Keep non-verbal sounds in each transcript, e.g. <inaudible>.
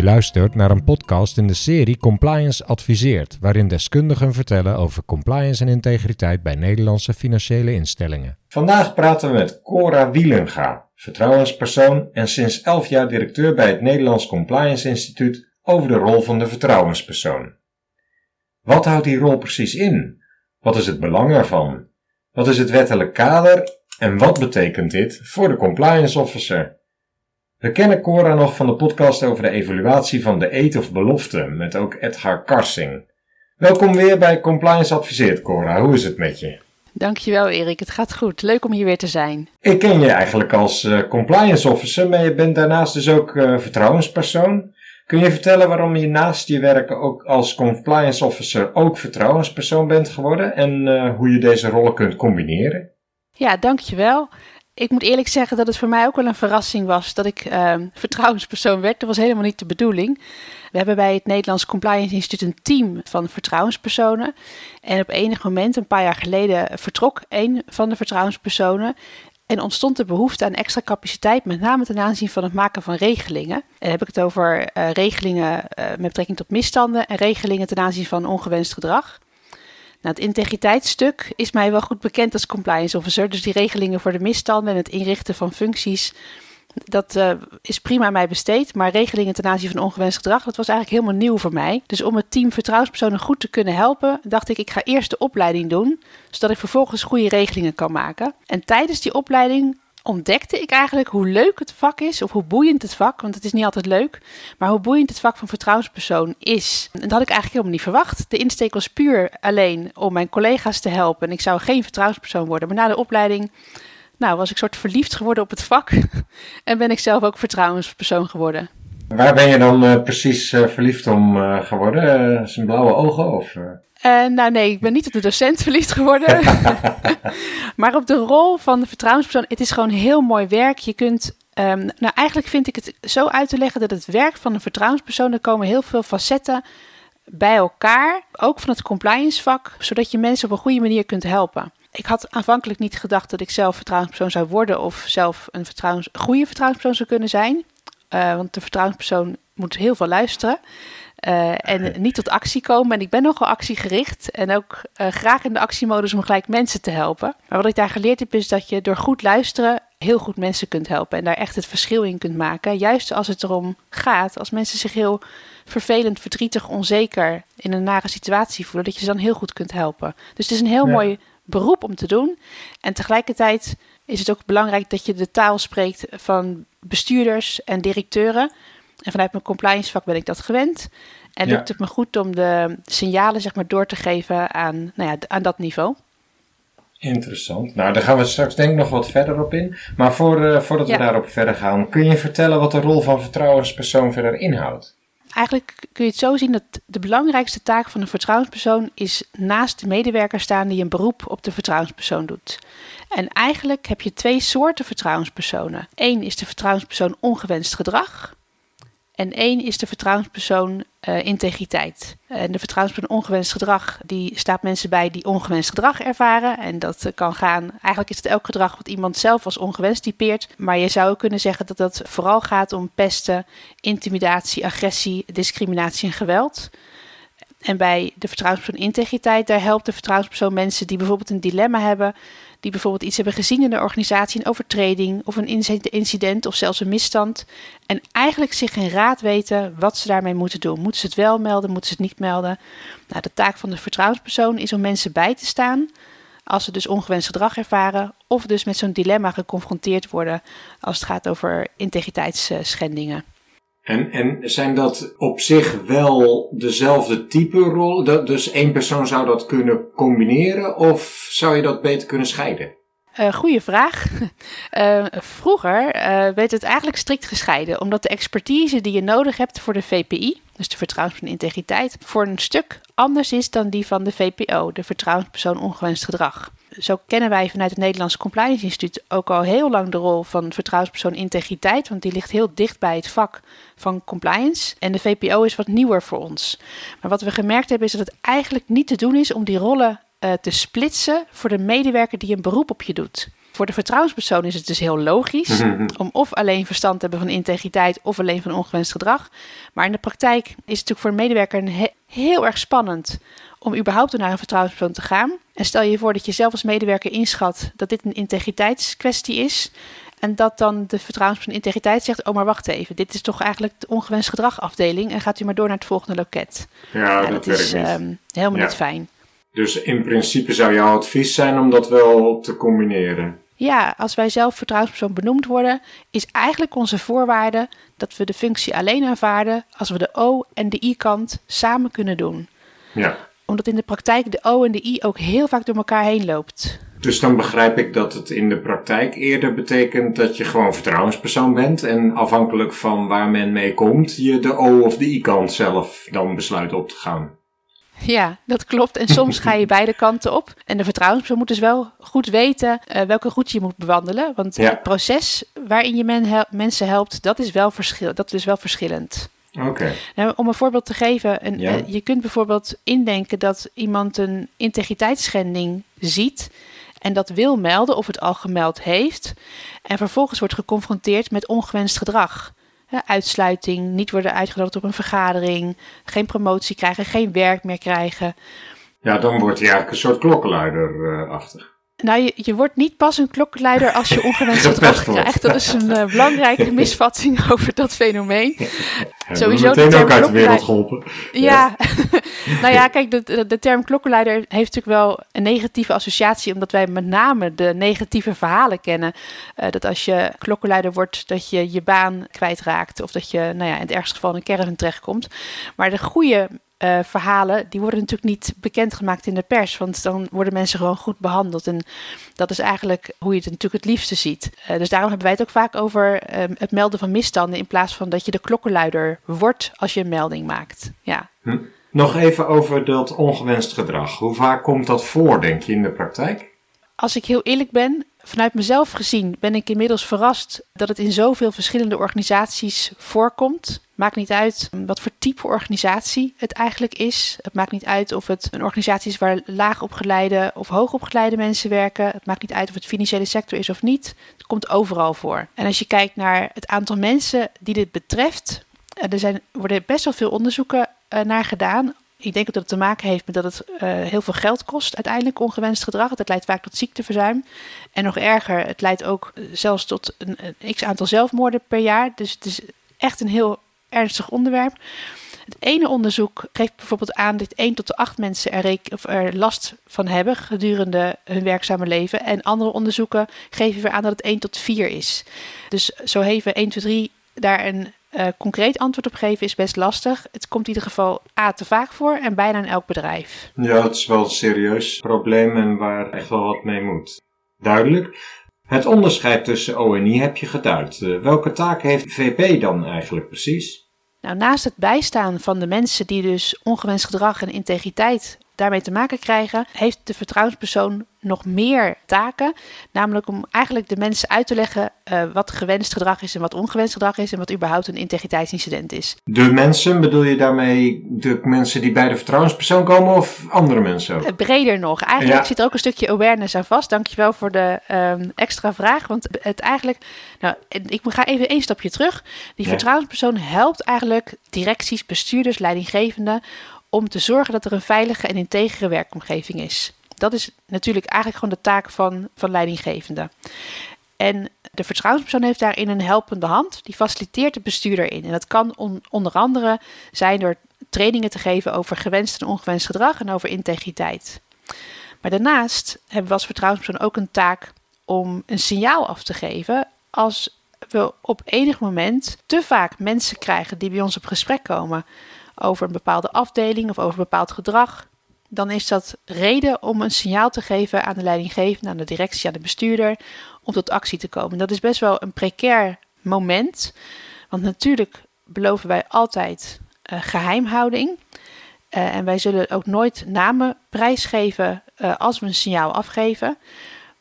Je luistert naar een podcast in de serie Compliance Adviseert, waarin deskundigen vertellen over compliance en integriteit bij Nederlandse financiële instellingen. Vandaag praten we met Cora Wielenga, vertrouwenspersoon en sinds 11 jaar directeur bij het Nederlands Compliance Instituut over de rol van de vertrouwenspersoon. Wat houdt die rol precies in? Wat is het belang ervan? Wat is het wettelijk kader en wat betekent dit voor de compliance officer? We kennen Cora nog van de podcast over de evaluatie van de eet of belofte met ook Edgar Karsing. Welkom weer bij Compliance Adviseert, Cora. Hoe is het met je? Dankjewel Erik, het gaat goed. Leuk om hier weer te zijn. Ik ken je eigenlijk als uh, compliance officer, maar je bent daarnaast dus ook uh, vertrouwenspersoon. Kun je vertellen waarom je naast je werken ook als compliance officer ook vertrouwenspersoon bent geworden en uh, hoe je deze rollen kunt combineren? Ja, dankjewel. Ik moet eerlijk zeggen dat het voor mij ook wel een verrassing was dat ik uh, vertrouwenspersoon werd. Dat was helemaal niet de bedoeling. We hebben bij het Nederlands Compliance Instituut een team van vertrouwenspersonen. En op enig moment, een paar jaar geleden, vertrok een van de vertrouwenspersonen. En ontstond de behoefte aan extra capaciteit, met name ten aanzien van het maken van regelingen. En dan heb ik het over uh, regelingen uh, met betrekking tot misstanden en regelingen ten aanzien van ongewenst gedrag. Nou, het integriteitsstuk is mij wel goed bekend als compliance officer. Dus die regelingen voor de misstanden en het inrichten van functies, dat uh, is prima aan mij besteed. Maar regelingen ten aanzien van ongewenst gedrag, dat was eigenlijk helemaal nieuw voor mij. Dus om het team vertrouwenspersonen goed te kunnen helpen, dacht ik, ik ga eerst de opleiding doen, zodat ik vervolgens goede regelingen kan maken. En tijdens die opleiding ontdekte ik eigenlijk hoe leuk het vak is, of hoe boeiend het vak, want het is niet altijd leuk, maar hoe boeiend het vak van vertrouwenspersoon is. En dat had ik eigenlijk helemaal niet verwacht. De insteek was puur alleen om mijn collega's te helpen. En ik zou geen vertrouwenspersoon worden. Maar na de opleiding nou, was ik soort verliefd geworden op het vak <laughs> en ben ik zelf ook vertrouwenspersoon geworden. Waar ben je dan uh, precies uh, verliefd om uh, geworden? zijn blauwe ogen of... Uh, nou nee, ik ben niet op de docent <laughs> verliefd geworden. <laughs> maar op de rol van de vertrouwenspersoon. Het is gewoon heel mooi werk. Je kunt. Um, nou, eigenlijk vind ik het zo uit te leggen dat het werk van een vertrouwenspersoon. Er komen heel veel facetten bij elkaar. Ook van het compliance vak. Zodat je mensen op een goede manier kunt helpen. Ik had aanvankelijk niet gedacht dat ik zelf vertrouwenspersoon zou worden. Of zelf een vertrouwens, goede vertrouwenspersoon zou kunnen zijn. Uh, want de vertrouwenspersoon moet heel veel luisteren. Uh, en niet tot actie komen. En ik ben nogal actiegericht. En ook uh, graag in de actiemodus om gelijk mensen te helpen. Maar wat ik daar geleerd heb, is dat je door goed luisteren heel goed mensen kunt helpen. En daar echt het verschil in kunt maken. Juist als het erom gaat, als mensen zich heel vervelend, verdrietig, onzeker in een nare situatie voelen, dat je ze dan heel goed kunt helpen. Dus het is een heel ja. mooi beroep om te doen. En tegelijkertijd is het ook belangrijk dat je de taal spreekt van bestuurders en directeuren. En vanuit mijn compliance vak ben ik dat gewend. En ja. lukt het me goed om de signalen zeg maar, door te geven aan, nou ja, aan dat niveau. Interessant. Nou, daar gaan we straks denk ik nog wat verder op in. Maar voor, uh, voordat ja. we daarop verder gaan, kun je vertellen wat de rol van vertrouwenspersoon verder inhoudt? Eigenlijk kun je het zo zien dat de belangrijkste taak van een vertrouwenspersoon is naast de medewerker staan die een beroep op de vertrouwenspersoon doet. En eigenlijk heb je twee soorten vertrouwenspersonen. Eén is de vertrouwenspersoon ongewenst gedrag. En één is de vertrouwenspersoon uh, integriteit. En de vertrouwenspersoon ongewenst gedrag, die staat mensen bij die ongewenst gedrag ervaren. En dat uh, kan gaan, eigenlijk is het elk gedrag wat iemand zelf als ongewenst typeert. Maar je zou kunnen zeggen dat dat vooral gaat om pesten, intimidatie, agressie, discriminatie en geweld. En bij de vertrouwenspersoon integriteit, daar helpt de vertrouwenspersoon mensen die bijvoorbeeld een dilemma hebben die bijvoorbeeld iets hebben gezien in de organisatie, een overtreding of een incident of zelfs een misstand. En eigenlijk zich geen raad weten wat ze daarmee moeten doen. Moeten ze het wel melden, moeten ze het niet melden? Nou, de taak van de vertrouwenspersoon is om mensen bij te staan als ze dus ongewenst gedrag ervaren of dus met zo'n dilemma geconfronteerd worden als het gaat over integriteitsschendingen. En, en zijn dat op zich wel dezelfde type rol? Dat, dus één persoon zou dat kunnen combineren of zou je dat beter kunnen scheiden? Uh, goeie vraag. Uh, <laughs> vroeger uh, werd het eigenlijk strikt gescheiden, omdat de expertise die je nodig hebt voor de VPI, dus de vertrouwenspersoon integriteit, voor een stuk anders is dan die van de VPO, de vertrouwenspersoon ongewenst gedrag zo kennen wij vanuit het Nederlands Compliance Instituut ook al heel lang de rol van vertrouwenspersoon integriteit, want die ligt heel dicht bij het vak van compliance. En de VPO is wat nieuwer voor ons. Maar wat we gemerkt hebben is dat het eigenlijk niet te doen is om die rollen uh, te splitsen voor de medewerker die een beroep op je doet. Voor de vertrouwenspersoon is het dus heel logisch om of alleen verstand te hebben van integriteit of alleen van ongewenst gedrag. Maar in de praktijk is het natuurlijk voor een medewerker heel erg spannend om überhaupt naar een vertrouwenspersoon te gaan. En stel je voor dat je zelf als medewerker inschat dat dit een integriteitskwestie is. En dat dan de vertrouwenspersoon integriteit zegt: Oh, maar wacht even, dit is toch eigenlijk de ongewenst gedragafdeling. En gaat u maar door naar het volgende loket. Ja, dat, is um, helemaal niet fijn. Dus in principe zou jouw advies zijn om dat wel te combineren. Ja, als wij zelf vertrouwenspersoon benoemd worden, is eigenlijk onze voorwaarde dat we de functie alleen aanvaarden als we de O- en de I-kant samen kunnen doen. Ja. Omdat in de praktijk de O en de I ook heel vaak door elkaar heen loopt. Dus dan begrijp ik dat het in de praktijk eerder betekent dat je gewoon vertrouwenspersoon bent en afhankelijk van waar men mee komt, je de O- of de I-kant zelf dan besluit op te gaan. Ja, dat klopt. En soms ga je beide kanten op. En de vertrouwenspersoon moet dus wel goed weten uh, welke route je moet bewandelen. Want Ja. het proces waarin je men hel- mensen helpt, dat is wel, verschil dat is wel verschillend. Oké. Nou, om een voorbeeld te geven, een, Ja. eh, je kunt bijvoorbeeld indenken dat iemand een integriteitsschending ziet en dat wil melden of het al gemeld heeft en vervolgens wordt geconfronteerd met ongewenst gedrag. Ja, uitsluiting, niet worden uitgenodigd op een vergadering, geen promotie krijgen, geen werk meer krijgen. Ja, dan wordt hij eigenlijk een soort klokkenluider-achtig. Nou, je, je wordt niet pas een klokkenluider als je <laughs> ongewenst gedrag krijgt. Dat is een eh, belangrijke <laughs> misvatting over dat fenomeen. Hebben Sowieso we de meteen term ook uit de wereld geholpen. Ja, <laughs> nou ja, kijk, de, de, de term klokkenluider heeft natuurlijk wel een negatieve associatie, omdat wij met name de negatieve verhalen kennen. Eh, dat als je klokkenluider wordt, dat je je baan kwijtraakt of dat je, nou ja, in het ergste geval in een caravan terechtkomt. Maar de goede eh, verhalen, die worden natuurlijk niet bekendgemaakt in de pers, want dan worden mensen gewoon goed behandeld. En dat is eigenlijk hoe je het natuurlijk het liefste ziet. Eh, dus daarom hebben wij het ook vaak over eh, het melden van misstanden in plaats van dat je de klokkenluider wordt als je een melding maakt. Ja. Nog even over dat ongewenst gedrag. Hoe vaak komt dat voor, denk je, in de praktijk? Als ik heel eerlijk ben, vanuit mezelf gezien ben ik inmiddels verrast dat het in zoveel verschillende organisaties voorkomt. Maakt niet uit wat voor type organisatie het eigenlijk is. Het maakt niet uit of het een organisatie is waar laagopgeleide of hoogopgeleide mensen werken. Het maakt niet uit of het financiële sector is of niet. Het komt overal voor. En als je kijkt naar het aantal mensen die dit betreft, eh, er zijn, worden best wel veel onderzoeken eh, naar gedaan. Ik denk dat het te maken heeft met dat het eh, heel veel geld kost, uiteindelijk ongewenst gedrag. Dat leidt vaak tot ziekteverzuim. En nog erger, het leidt ook eh, zelfs tot een, een x aantal zelfmoorden per jaar. Dus het is echt een heel ernstig onderwerp. Het ene onderzoek geeft bijvoorbeeld aan dat 1 tot de 8 mensen er, of er last van hebben gedurende hun werkzame leven. En andere onderzoeken geven weer aan dat het 1 tot 4 is. Dus zo even 1, 2, 3 daar een eh, concreet antwoord op geven is best lastig. Het komt in ieder geval A te vaak voor en bijna in elk bedrijf. Ja, het is wel een serieus probleem en waar echt wel wat mee moet. Duidelijk. Het onderscheid tussen O en I heb je geduid. Eh, welke taak heeft VP dan eigenlijk precies? Nou, naast het bijstaan van de mensen die dus ongewenst gedrag en integriteit daarmee te maken krijgen, heeft de vertrouwenspersoon nog meer taken. Namelijk om eigenlijk de mensen uit te leggen eh, wat gewenst gedrag is en wat ongewenst gedrag is en wat überhaupt een integriteitsincident is. De mensen, bedoel je daarmee de mensen die bij de vertrouwenspersoon komen of andere mensen ook? Eh, Breder nog. Eigenlijk Ja. zit er ook een stukje awareness aan vast. Dankjewel voor de ehm, extra vraag. Want het eigenlijk. Nou, ik ga even één stapje terug. Die Ja. vertrouwenspersoon helpt eigenlijk directies, bestuurders, leidinggevenden. Om te zorgen dat er een veilige en integere werkomgeving is. Dat is natuurlijk eigenlijk gewoon de taak van, van leidinggevenden. En de vertrouwenspersoon heeft daarin een helpende hand. Die faciliteert de bestuurder in. En dat kan on- onder andere zijn door trainingen te geven over gewenst en ongewenst gedrag en over integriteit. Maar daarnaast hebben we als vertrouwenspersoon ook een taak om een signaal af te geven als we op enig moment te vaak mensen krijgen die bij ons op gesprek komen over een bepaalde afdeling of over een bepaald gedrag. Dan is dat reden om een signaal te geven aan de leidinggevende, aan de directie, aan de bestuurder, om tot actie te komen. Dat is best wel een precair moment, want natuurlijk beloven wij altijd eh, geheimhouding. Eh, en wij zullen ook nooit namen prijsgeven eh, als we een signaal afgeven.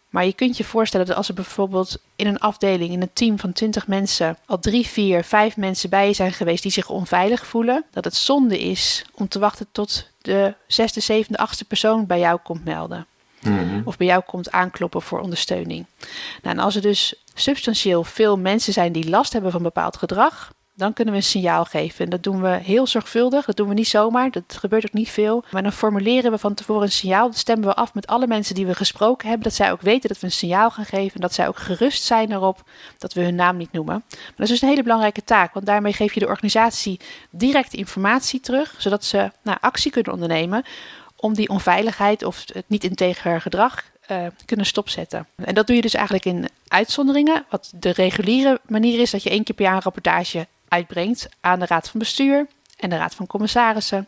Maar je kunt je voorstellen dat als er bijvoorbeeld in een afdeling, in een team van 20 mensen, al drie, vier, vijf mensen bij je zijn geweest die zich onveilig voelen, dat het zonde is om te wachten tot de zesde, zevende, achtste persoon bij jou komt melden. Mhm. Of bij jou komt aankloppen voor ondersteuning. Nou, en als er dus substantieel veel mensen zijn die last hebben van bepaald gedrag, dan kunnen we een signaal geven. En dat doen we heel zorgvuldig. Dat doen we niet zomaar. Dat gebeurt ook niet veel. Maar dan formuleren we van tevoren een signaal. Dat stemmen we af met alle mensen die we gesproken hebben. Dat zij ook weten dat we een signaal gaan geven. En dat zij ook gerust zijn erop dat we hun naam niet noemen. Maar dat is dus een hele belangrijke taak. Want daarmee geef je de organisatie direct informatie terug. Zodat ze nou, actie kunnen ondernemen om die onveiligheid of het niet integer gedrag uh, kunnen stopzetten. En dat doe je dus eigenlijk in uitzonderingen. Wat de reguliere manier is dat je één keer per jaar een rapportage uitbrengt aan de Raad van Bestuur en de Raad van Commissarissen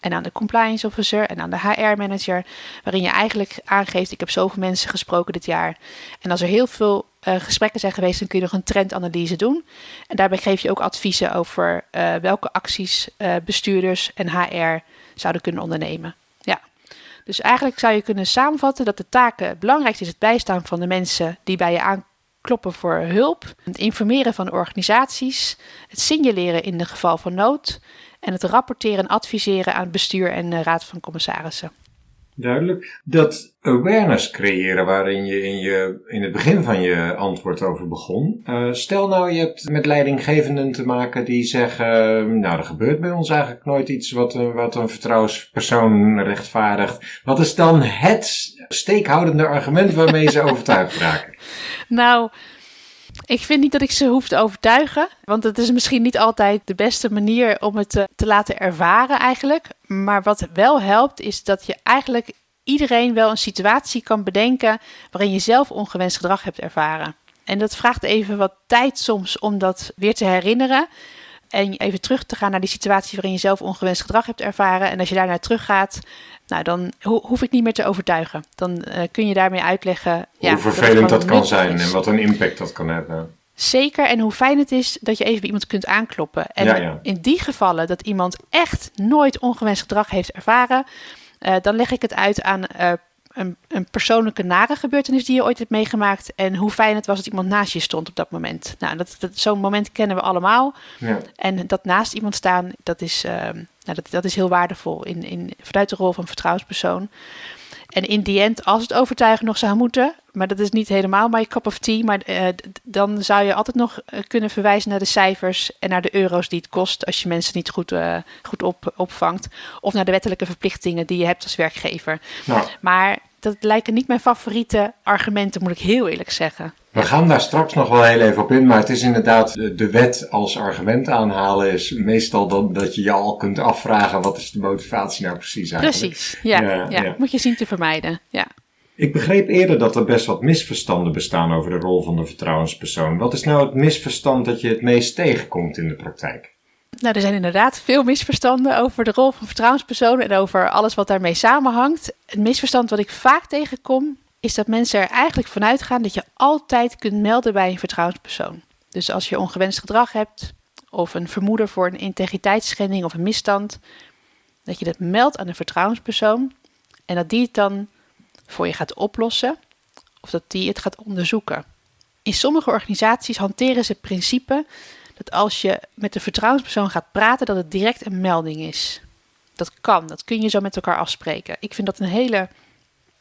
en aan de compliance officer en aan de HR-manager, waarin je eigenlijk aangeeft: ik heb zoveel mensen gesproken dit jaar. En als er heel veel uh, gesprekken zijn geweest, dan kun je nog een trendanalyse doen. En daarbij geef je ook adviezen over uh, welke acties uh, bestuurders en HR zouden kunnen ondernemen. Ja. Dus eigenlijk zou je kunnen samenvatten dat de taken het belangrijkste is het bijstaan van de mensen die bij je aankomen kloppen voor hulp, het informeren van organisaties, het signaleren in de geval van nood en het rapporteren en adviseren aan het bestuur en de raad van commissarissen. Duidelijk. Dat awareness creëren waarin je in, je in het begin van je antwoord over begon. Uh, stel nou je hebt met leidinggevenden te maken die zeggen, nou er gebeurt bij ons eigenlijk nooit iets wat, wat een vertrouwenspersoon rechtvaardigt. Wat is dan het steekhoudende argument waarmee ze overtuigd raken? <laughs> Nou, ik vind niet dat ik ze hoef te overtuigen. Want het is misschien niet altijd de beste manier om het te, te, laten ervaren eigenlijk. Maar wat wel helpt is dat je eigenlijk iedereen wel een situatie kan bedenken waarin je zelf ongewenst gedrag hebt ervaren. En dat vraagt even wat tijd soms om dat weer te herinneren. En even terug te gaan naar die situatie waarin je zelf ongewenst gedrag hebt ervaren. En als je daarnaar teruggaat, nou, dan hoef ik niet meer te overtuigen. Dan uh, kun je daarmee uitleggen. Hoe ja, vervelend dat, dat kan zijn en wat een impact dat kan hebben. Zeker, en hoe fijn het is dat je even bij iemand kunt aankloppen. En ja, ja. in die gevallen dat iemand echt nooit ongewenst gedrag heeft ervaren, uh, dan leg ik het uit aan uh, een, een, persoonlijke nare gebeurtenis die je ooit hebt meegemaakt. En hoe fijn het was dat iemand naast je stond op dat moment. Nou, dat, dat zo'n moment kennen we allemaal. Ja. En dat naast iemand staan, dat is, uh, nou, dat, dat is heel waardevol in, in, vanuit de rol van vertrouwenspersoon. En in die end, als het overtuigen nog zou moeten, maar dat is niet helemaal my cup of tea, maar uh, dan zou je altijd nog eh, kunnen verwijzen naar de cijfers en naar de euro's die het kost als je mensen niet goed, uh, goed op, opvangt. Of naar de wettelijke verplichtingen die je hebt als werkgever. Maar dat lijken niet mijn favoriete argumenten, moet ik heel eerlijk zeggen. We gaan daar straks nog wel heel even op in, maar het is inderdaad de wet als argument aanhalen is meestal dan dat je je al kunt afvragen wat is de motivatie nou precies eigenlijk. Precies, ja, ja, ja. moet je zien te vermijden, ja. Ik begreep eerder dat er best wat misverstanden bestaan over de rol van de vertrouwenspersoon. Wat is nou het misverstand dat je het meest tegenkomt in de praktijk? Nou, er zijn inderdaad veel misverstanden over de rol van vertrouwenspersoon en over alles wat daarmee samenhangt. Het misverstand wat ik vaak tegenkom is dat mensen er eigenlijk vanuit gaan dat je altijd kunt melden bij een vertrouwenspersoon. Dus als je ongewenst gedrag hebt of een vermoeden voor een integriteitsschending of een misstand, dat je dat meldt aan een vertrouwenspersoon en dat die het dan voor je gaat oplossen of dat die het gaat onderzoeken. In sommige organisaties hanteren ze het principe dat als je met de vertrouwenspersoon gaat praten, dat het direct een melding is. Dat kan, dat kun je zo met elkaar afspreken. Ik vind dat een hele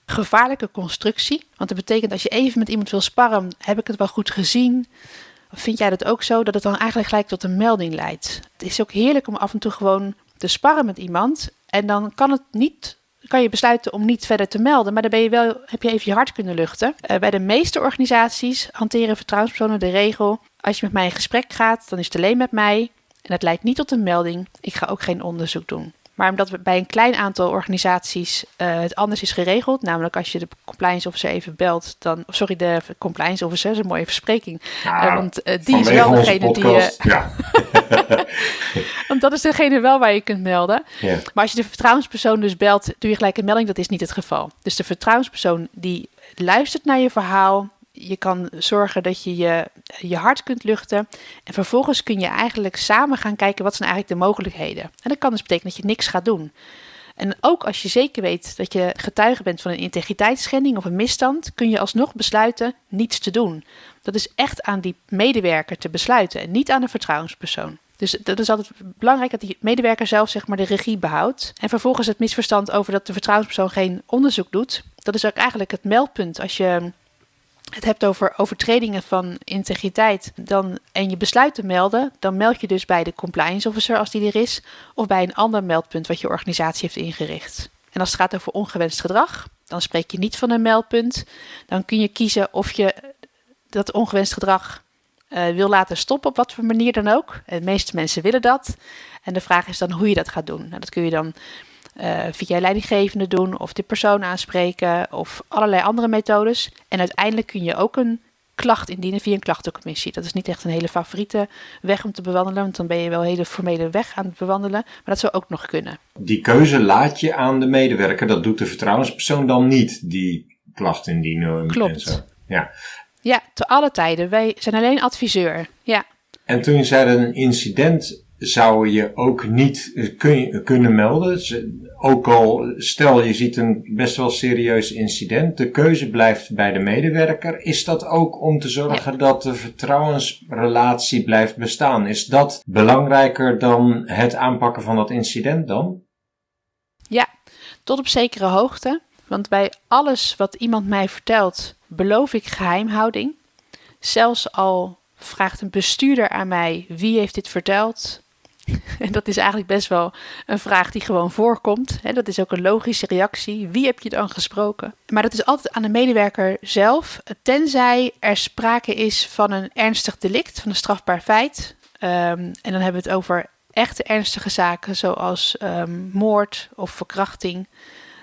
gevaarlijke constructie. Want dat betekent als je even met iemand wil sparren, heb ik het wel goed gezien? Vind jij dat ook zo, dat het dan eigenlijk gelijk tot een melding leidt? Het is ook heerlijk om af en toe gewoon te sparren met iemand. En dan kan het niet kan je besluiten om niet verder te melden, maar dan ben je wel, heb je even je hart kunnen luchten. Uh, bij de meeste organisaties hanteren vertrouwenspersonen de regel: als je met mij in gesprek gaat, dan is het alleen met mij en het leidt niet tot een melding. Ik ga ook geen onderzoek doen. Maar omdat we bij een klein aantal organisaties uh, het anders is geregeld, namelijk als je de compliance officer even belt, dan. Sorry, de compliance officer, is een mooie verspreking. Ja, uh, want uh, die is wel degene die. ja. <laughs> want dat is degene wel waar je kunt melden. Ja. Maar als je de vertrouwenspersoon dus belt, doe je gelijk een melding. Dat is niet het geval. Dus de vertrouwenspersoon die luistert naar je verhaal, je kan zorgen dat je, je je hart kunt luchten. En vervolgens kun je eigenlijk samen gaan kijken wat zijn eigenlijk de mogelijkheden. En dat kan dus betekenen dat je niks gaat doen. En ook als je zeker weet dat je getuige bent van een integriteitsschending of een misstand, kun je alsnog besluiten niets te doen. Dat is echt aan die medewerker te besluiten en niet aan een vertrouwenspersoon. Dus dat is altijd belangrijk dat die medewerker zelf zeg maar de regie behoudt. En vervolgens het misverstand over dat de vertrouwenspersoon geen onderzoek doet dat is ook eigenlijk het meldpunt. Als je het hebt over overtredingen van integriteit dan, en je besluit te melden, dan meld je dus bij de compliance officer als die er is, of bij een ander meldpunt wat je organisatie heeft ingericht. En als het gaat over ongewenst gedrag, dan spreek je niet van een meldpunt. Dan kun je kiezen of je dat ongewenst gedrag uh, wil laten stoppen, op wat voor manier dan ook. De meeste mensen willen dat. En de vraag is dan hoe je dat gaat doen. Nou, dat kun je dan uh, via leidinggevende doen, of de persoon aanspreken, of allerlei andere methodes. En uiteindelijk kun je ook een klacht indienen via een klachtencommissie. Dat is niet echt een hele favoriete weg om te bewandelen, want dan ben je wel een hele formele weg aan het bewandelen. Maar dat zou ook nog kunnen. Die keuze laat je aan de medewerker. Dat doet de vertrouwenspersoon dan niet, die klacht indienen. Klopt. En zo. Ja. ja, te alle tijden. Wij zijn alleen adviseur. Ja. En toen je zei dat een incident zou je ook niet kun, kunnen melden. Ook al stel je ziet een best wel serieus incident, de keuze blijft bij de medewerker. Is dat ook om te zorgen dat de vertrouwensrelatie blijft bestaan? Is dat belangrijker dan het aanpakken van dat incident dan? Ja, tot op zekere hoogte. Want bij alles wat iemand mij vertelt, beloof ik geheimhouding. Zelfs al vraagt een bestuurder aan mij wie heeft dit verteld, <laughs> En dat is eigenlijk best wel een vraag die gewoon voorkomt. Dat is ook een logische reactie. Wie heb je dan gesproken? Maar dat is altijd aan de medewerker zelf, tenzij er sprake is van een ernstig delict, van een strafbaar feit. Ehm, en dan hebben we het over echte ernstige zaken, zoals um, moord of verkrachting.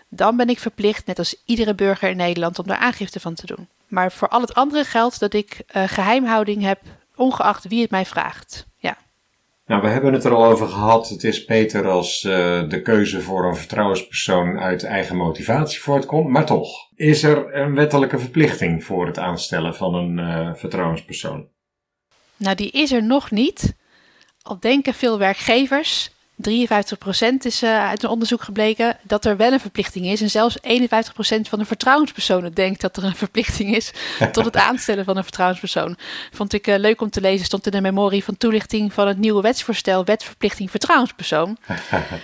Dan ben ik verplicht, net als iedere burger in Nederland, om daar aangifte van te doen. Maar voor al het andere geldt dat ik uh, geheimhouding heb, ongeacht wie het mij vraagt. Nou, we hebben het er al over gehad. Het is beter als uh, de keuze voor een vertrouwenspersoon uit eigen motivatie voortkomt. Maar toch, is er een wettelijke verplichting voor het aanstellen van een uh, vertrouwenspersoon? Nou, die is er nog niet. Al denken veel werkgevers 53% is uh, uit een onderzoek gebleken dat er wel een verplichting is. En zelfs 51% van de vertrouwenspersonen denkt dat er een verplichting is <laughs> tot het aanstellen van een vertrouwenspersoon. Vond ik uh, leuk om te lezen. Stond in de memorie van toelichting van het nieuwe wetsvoorstel Wetverplichting Vertrouwenspersoon.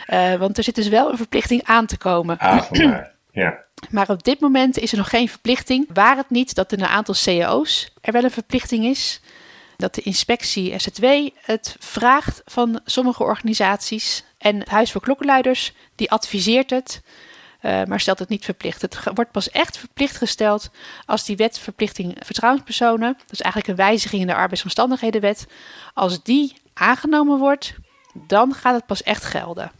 Uh, <laughs> want er zit dus wel een verplichting aan te komen. Ah, <clears throat> ja. Maar op dit moment is er nog geen verplichting. Waar het niet dat in een aantal cao's er wel een verplichting is dat de inspectie SZW het vraagt van sommige organisaties. En het Huis voor Klokkenluiders, die adviseert het, uh, maar stelt het niet verplicht. Het wordt pas echt verplicht gesteld als die wet verplichting vertrouwenspersonen, dat is eigenlijk een wijziging in de arbeidsomstandighedenwet, als die aangenomen wordt, dan gaat het pas echt gelden.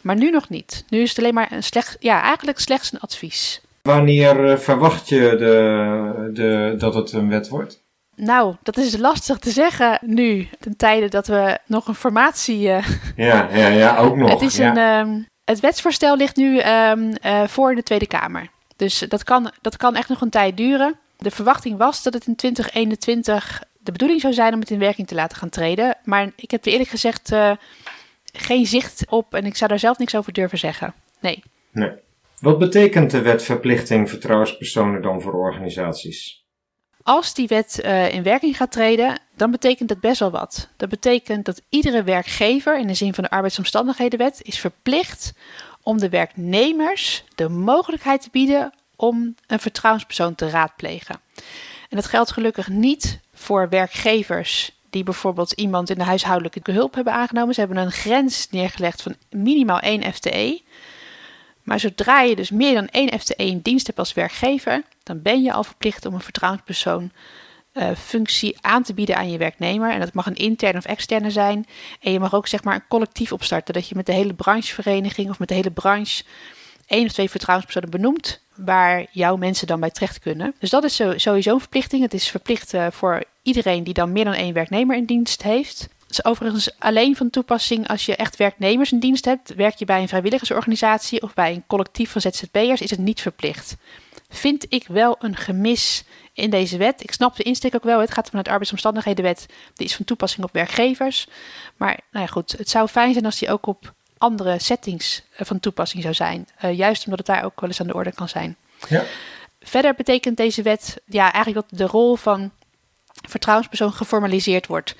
Maar nu nog niet. Nu is het alleen maar een slecht, ja, eigenlijk slechts een advies. Wanneer eh, verwacht je de, de, dat het een wet wordt? Nou, dat is lastig te zeggen nu, ten tijde dat we nog een formatie. Uh... Ja, ja, ja, ook nog. Het, is een, um, het wetsvoorstel ligt nu um, uh, voor in de Tweede Kamer. Dus dat kan, dat kan echt nog een tijd duren. De verwachting was dat het in 2021 de bedoeling zou zijn om het in werking te laten gaan treden. Maar ik heb er eerlijk gezegd uh, geen zicht op en ik zou daar zelf niks over durven zeggen. Nee. Nee. Wat betekent de wet verplichting vertrouwenspersonen dan voor organisaties? Als die wet uh, in werking gaat treden, dan betekent dat best wel wat. Dat betekent dat iedere werkgever, in de zin van de arbeidsomstandighedenwet, is verplicht om de werknemers de mogelijkheid te bieden om een vertrouwenspersoon te raadplegen. En dat geldt gelukkig niet voor werkgevers die bijvoorbeeld iemand in de huishoudelijke hulp hebben aangenomen. Ze hebben een grens neergelegd van minimaal één FTE. Maar zodra je dus meer dan één FTE in dienst hebt als werkgever, dan ben je al verplicht om een vertrouwenspersoon uh, functie aan te bieden aan je werknemer. En dat mag een interne of externe zijn. En je mag ook zeg maar een collectief opstarten. Dat je met de hele branchevereniging of met de hele branche één of twee vertrouwenspersonen benoemt. Waar jouw mensen dan bij terecht kunnen. Dus dat is sowieso een verplichting. Het is verplicht uh, voor iedereen die dan meer dan één werknemer in dienst heeft is overigens alleen van toepassing als je echt werknemers in dienst hebt. Werk je bij een vrijwilligersorganisatie of bij een collectief van ZZP'ers, is het niet verplicht. Vind ik wel een gemis in deze wet. Ik snap de insteek ook wel. Het gaat vanuit de arbeidsomstandighedenwet. Die is van toepassing op werkgevers. Maar nou ja, goed, het zou fijn zijn als die ook op andere settings eh, van toepassing zou zijn. Uh, juist omdat het daar ook wel eens aan de orde kan zijn. Ja. Verder betekent deze wet ja, eigenlijk dat de rol van vertrouwenspersoon geformaliseerd wordt.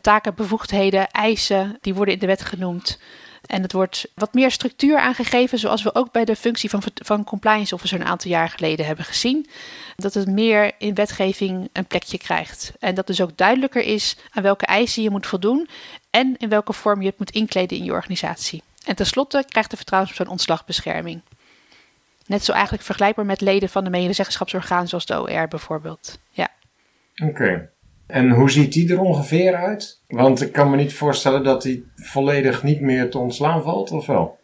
Taken, bevoegdheden, eisen, die worden in de wet genoemd. En het wordt wat meer structuur aangegeven, zoals we ook bij de functie van, van compliance officer een aantal jaar geleden hebben gezien. Dat het meer in wetgeving een plekje krijgt. En dat dus ook duidelijker is aan welke eisen je moet voldoen en in welke vorm je het moet inkleden in je organisatie. En tenslotte krijgt de vertrouwenspersoon ontslagbescherming. Net zo eigenlijk vergelijkbaar met leden van de medezeggenschapsorgaan zoals de OR bijvoorbeeld. Ja. Oké. En hoe ziet die er ongeveer uit? Want ik kan me niet voorstellen dat die volledig niet meer te ontslaan valt, of wel?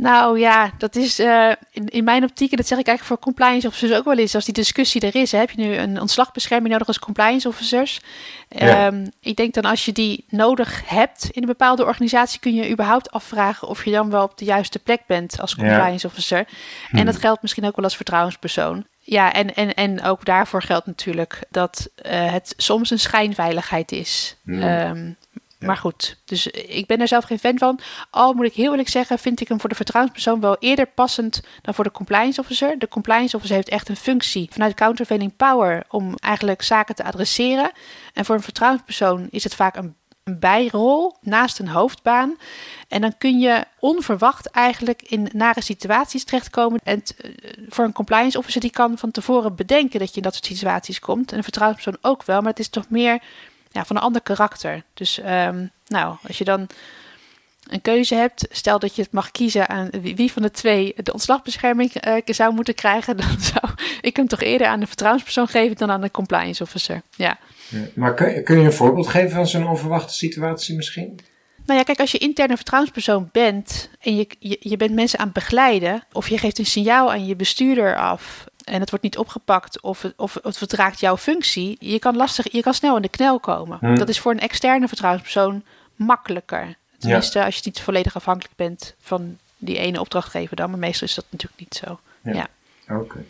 Nou ja, dat is uh, in, in, mijn optiek, en dat zeg ik eigenlijk voor compliance officers ook wel eens, als die discussie er is, hè, heb je nu een ontslagbescherming nodig als compliance officers. Ja. Um, ik denk dan als je die nodig hebt in een bepaalde organisatie, kun je überhaupt afvragen of je dan wel op de juiste plek bent als compliance ja. officer. En Hmm. dat geldt misschien ook wel als vertrouwenspersoon. Ja, en, en, en ook daarvoor geldt natuurlijk dat uh, het soms een schijnveiligheid is. Um, maar goed, dus ik ben er zelf geen fan van. Al moet ik heel eerlijk zeggen, vind ik hem voor de vertrouwenspersoon wel eerder passend dan voor de compliance officer. De compliance officer heeft echt een functie vanuit countervailing power om eigenlijk zaken te adresseren. En voor een vertrouwenspersoon is het vaak een, een bijrol naast een hoofdbaan. En dan kun je onverwacht eigenlijk in nare situaties terechtkomen. En t, voor een compliance officer die kan van tevoren bedenken dat je in dat soort situaties komt. En een vertrouwenspersoon ook wel, maar het is toch meer ja, van een ander karakter. Dus um, nou, als je dan een keuze hebt, stel dat je het mag kiezen aan wie van de twee de ontslagbescherming uh, zou moeten krijgen, <laughs> dan zou ik hem toch eerder aan de vertrouwenspersoon geven dan aan de compliance officer. Ja. ja maar kun, kun je een voorbeeld geven van zo'n onverwachte situatie misschien? Nou ja, kijk, als je interne vertrouwenspersoon bent en je, je, je bent mensen aan het begeleiden, of je geeft een signaal aan je bestuurder af en het wordt niet opgepakt of het, of het vertraagt jouw functie, je kan, lastig, je kan snel in de knel komen. Hmm. Dat is voor een externe vertrouwenspersoon makkelijker. Tenminste, ja. als je niet volledig afhankelijk bent van die ene opdrachtgever dan, maar meestal is dat natuurlijk niet zo. Ja. ja. Oké. Okay.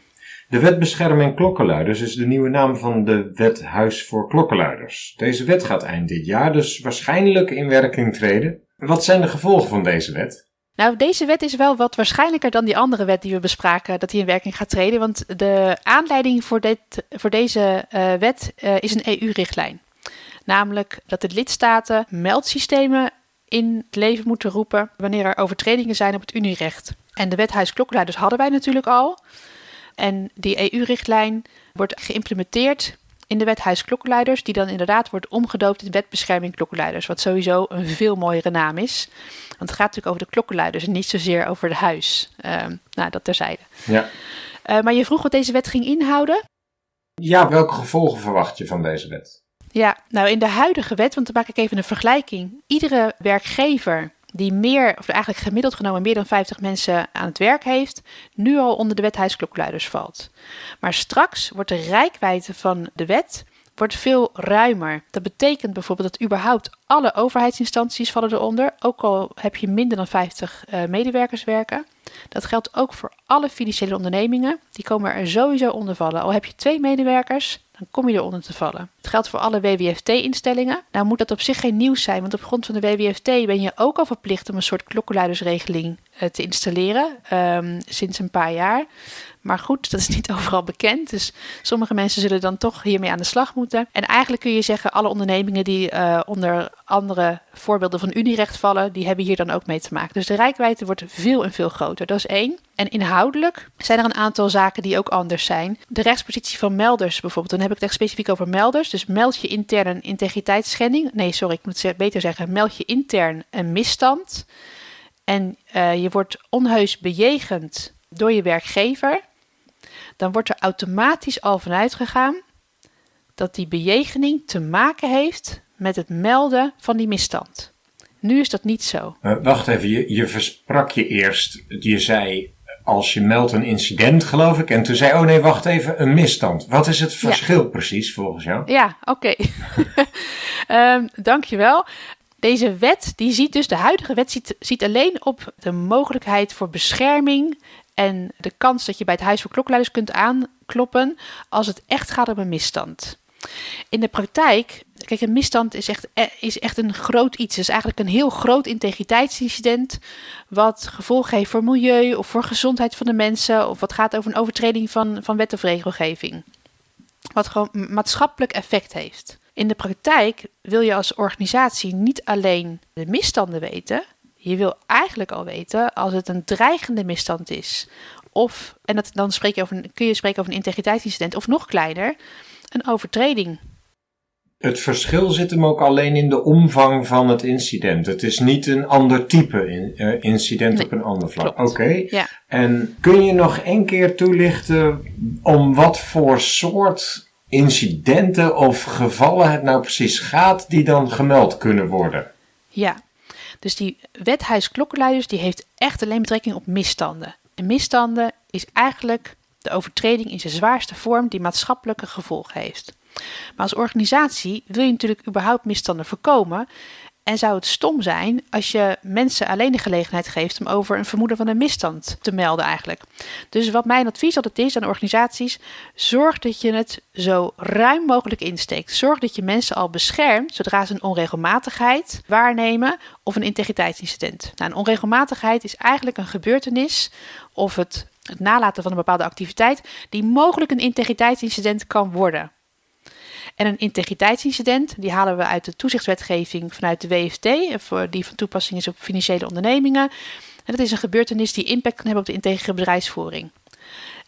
De wet bescherming klokkenluiders is de nieuwe naam van de wet Huis voor Klokkenluiders. Deze wet gaat eind dit jaar dus waarschijnlijk in werking treden. Wat zijn de gevolgen van deze wet? Nou, deze wet is wel wat waarschijnlijker dan die andere wet die we bespraken, dat die in werking gaat treden. Want de aanleiding voor, dit, voor deze uh, wet uh, is een EU-richtlijn. Namelijk dat de lidstaten meldsystemen in het leven moeten roepen wanneer er overtredingen zijn op het Unierecht. En de wet huisklokkenluiders hadden wij natuurlijk al. En die EU-richtlijn wordt geïmplementeerd in de wet huisklokkenluiders, die dan inderdaad wordt omgedoopt in wet bescherming klokkenluiders. Wat sowieso een veel mooiere naam is. Want het gaat natuurlijk over de klokkenluiders en niet zozeer over de huis. Uh, nou, dat terzijde. Ja. Uh, maar je vroeg wat deze wet ging inhouden. Ja, welke gevolgen verwacht je van deze wet? Ja, nou in de huidige wet, want dan maak ik even een vergelijking. Iedere werkgever die meer, of eigenlijk gemiddeld genomen meer dan 50 mensen aan het werk heeft, nu al onder de wet huisklokluiders valt. Maar straks wordt de rijkwijde van de wet wordt veel ruimer. Dat betekent bijvoorbeeld dat überhaupt alle overheidsinstanties vallen eronder, ook al heb je minder dan 50 uh, medewerkers werken. Dat geldt ook voor alle financiële ondernemingen. Die komen er sowieso onder vallen. Al heb je twee medewerkers, dan kom je eronder te vallen. Het geldt voor alle WWFT-instellingen. Nou moet dat op zich geen nieuws zijn, want op grond van de WWFT ben je ook al verplicht om een soort klokkenluidersregeling uh, te installeren um, sinds een paar jaar. Maar goed, dat is niet <laughs> overal bekend. Dus sommige mensen zullen dan toch hiermee aan de slag moeten. En eigenlijk kun je zeggen, alle ondernemingen die uh, onder andere voorbeelden van Unierecht vallen, die hebben hier dan ook mee te maken. Dus de rijkwijde wordt veel en veel groter. Dat is één. En inhoudelijk zijn er een aantal zaken die ook anders zijn. De rechtspositie van melders bijvoorbeeld. Dan heb ik het echt specifiek over melders. Dus meld je intern een integriteitsschending. Nee, sorry, ik moet beter zeggen. Meld je intern een misstand. En uh, je wordt onheus bejegend door je werkgever. Dan wordt er automatisch al vanuit gegaan dat die bejegening te maken heeft met het melden van die misstand. Nu is dat niet zo. Uh, wacht even, je, je versprak je eerst. Je zei als je meldt een incident, geloof ik. En toen zei, oh nee, wacht even, een misstand. Wat is het verschil ja. precies volgens jou? Ja, oké. Okay. <laughs> um, dankjewel. Deze wet, die ziet dus, de huidige wet ziet, alleen op de mogelijkheid voor bescherming en de kans dat je bij het Huis voor Klokkenluiders kunt aankloppen als het echt gaat om een misstand. In de praktijk, kijk, een misstand is echt, is echt een groot iets. Het is eigenlijk een heel groot integriteitsincident. Wat gevolgen heeft voor milieu of voor gezondheid van de mensen. Of wat gaat over een overtreding van, van wet of regelgeving. Wat gewoon maatschappelijk effect heeft. In de praktijk wil je als organisatie niet alleen de misstanden weten. Je wil eigenlijk al weten als het een dreigende misstand is. Of, en dat, dan spreek je over, kun je spreken over een integriteitsincident. Of nog kleiner, een overtreding. Het verschil zit hem ook alleen in de omvang van het incident. Het is niet een ander type in, uh, incident Nee, op een ander vlak. Oké. Ja. En kun je nog één keer toelichten om wat voor soort incidenten of gevallen het nou precies gaat die dan gemeld kunnen worden? Ja, dus die wet huisklokkenluiders die heeft echt alleen betrekking op misstanden. En misstanden is eigenlijk de overtreding in zijn zwaarste vorm die maatschappelijke gevolgen heeft. Maar als organisatie wil je natuurlijk überhaupt misstanden voorkomen. En zou het stom zijn als je mensen alleen de gelegenheid geeft om over een vermoeden van een misstand te melden eigenlijk. Dus wat mijn advies altijd is aan organisaties, zorg dat je het zo ruim mogelijk insteekt. Zorg dat je mensen al beschermt zodra ze een onregelmatigheid waarnemen of een integriteitsincident. Nou, een onregelmatigheid is eigenlijk een gebeurtenis of het, het nalaten van een bepaalde activiteit die mogelijk een integriteitsincident kan worden. En een integriteitsincident, die halen we uit de toezichtswetgeving vanuit de WFT, die van toepassing is op financiële ondernemingen. En dat is een gebeurtenis die impact kan hebben op de integere bedrijfsvoering.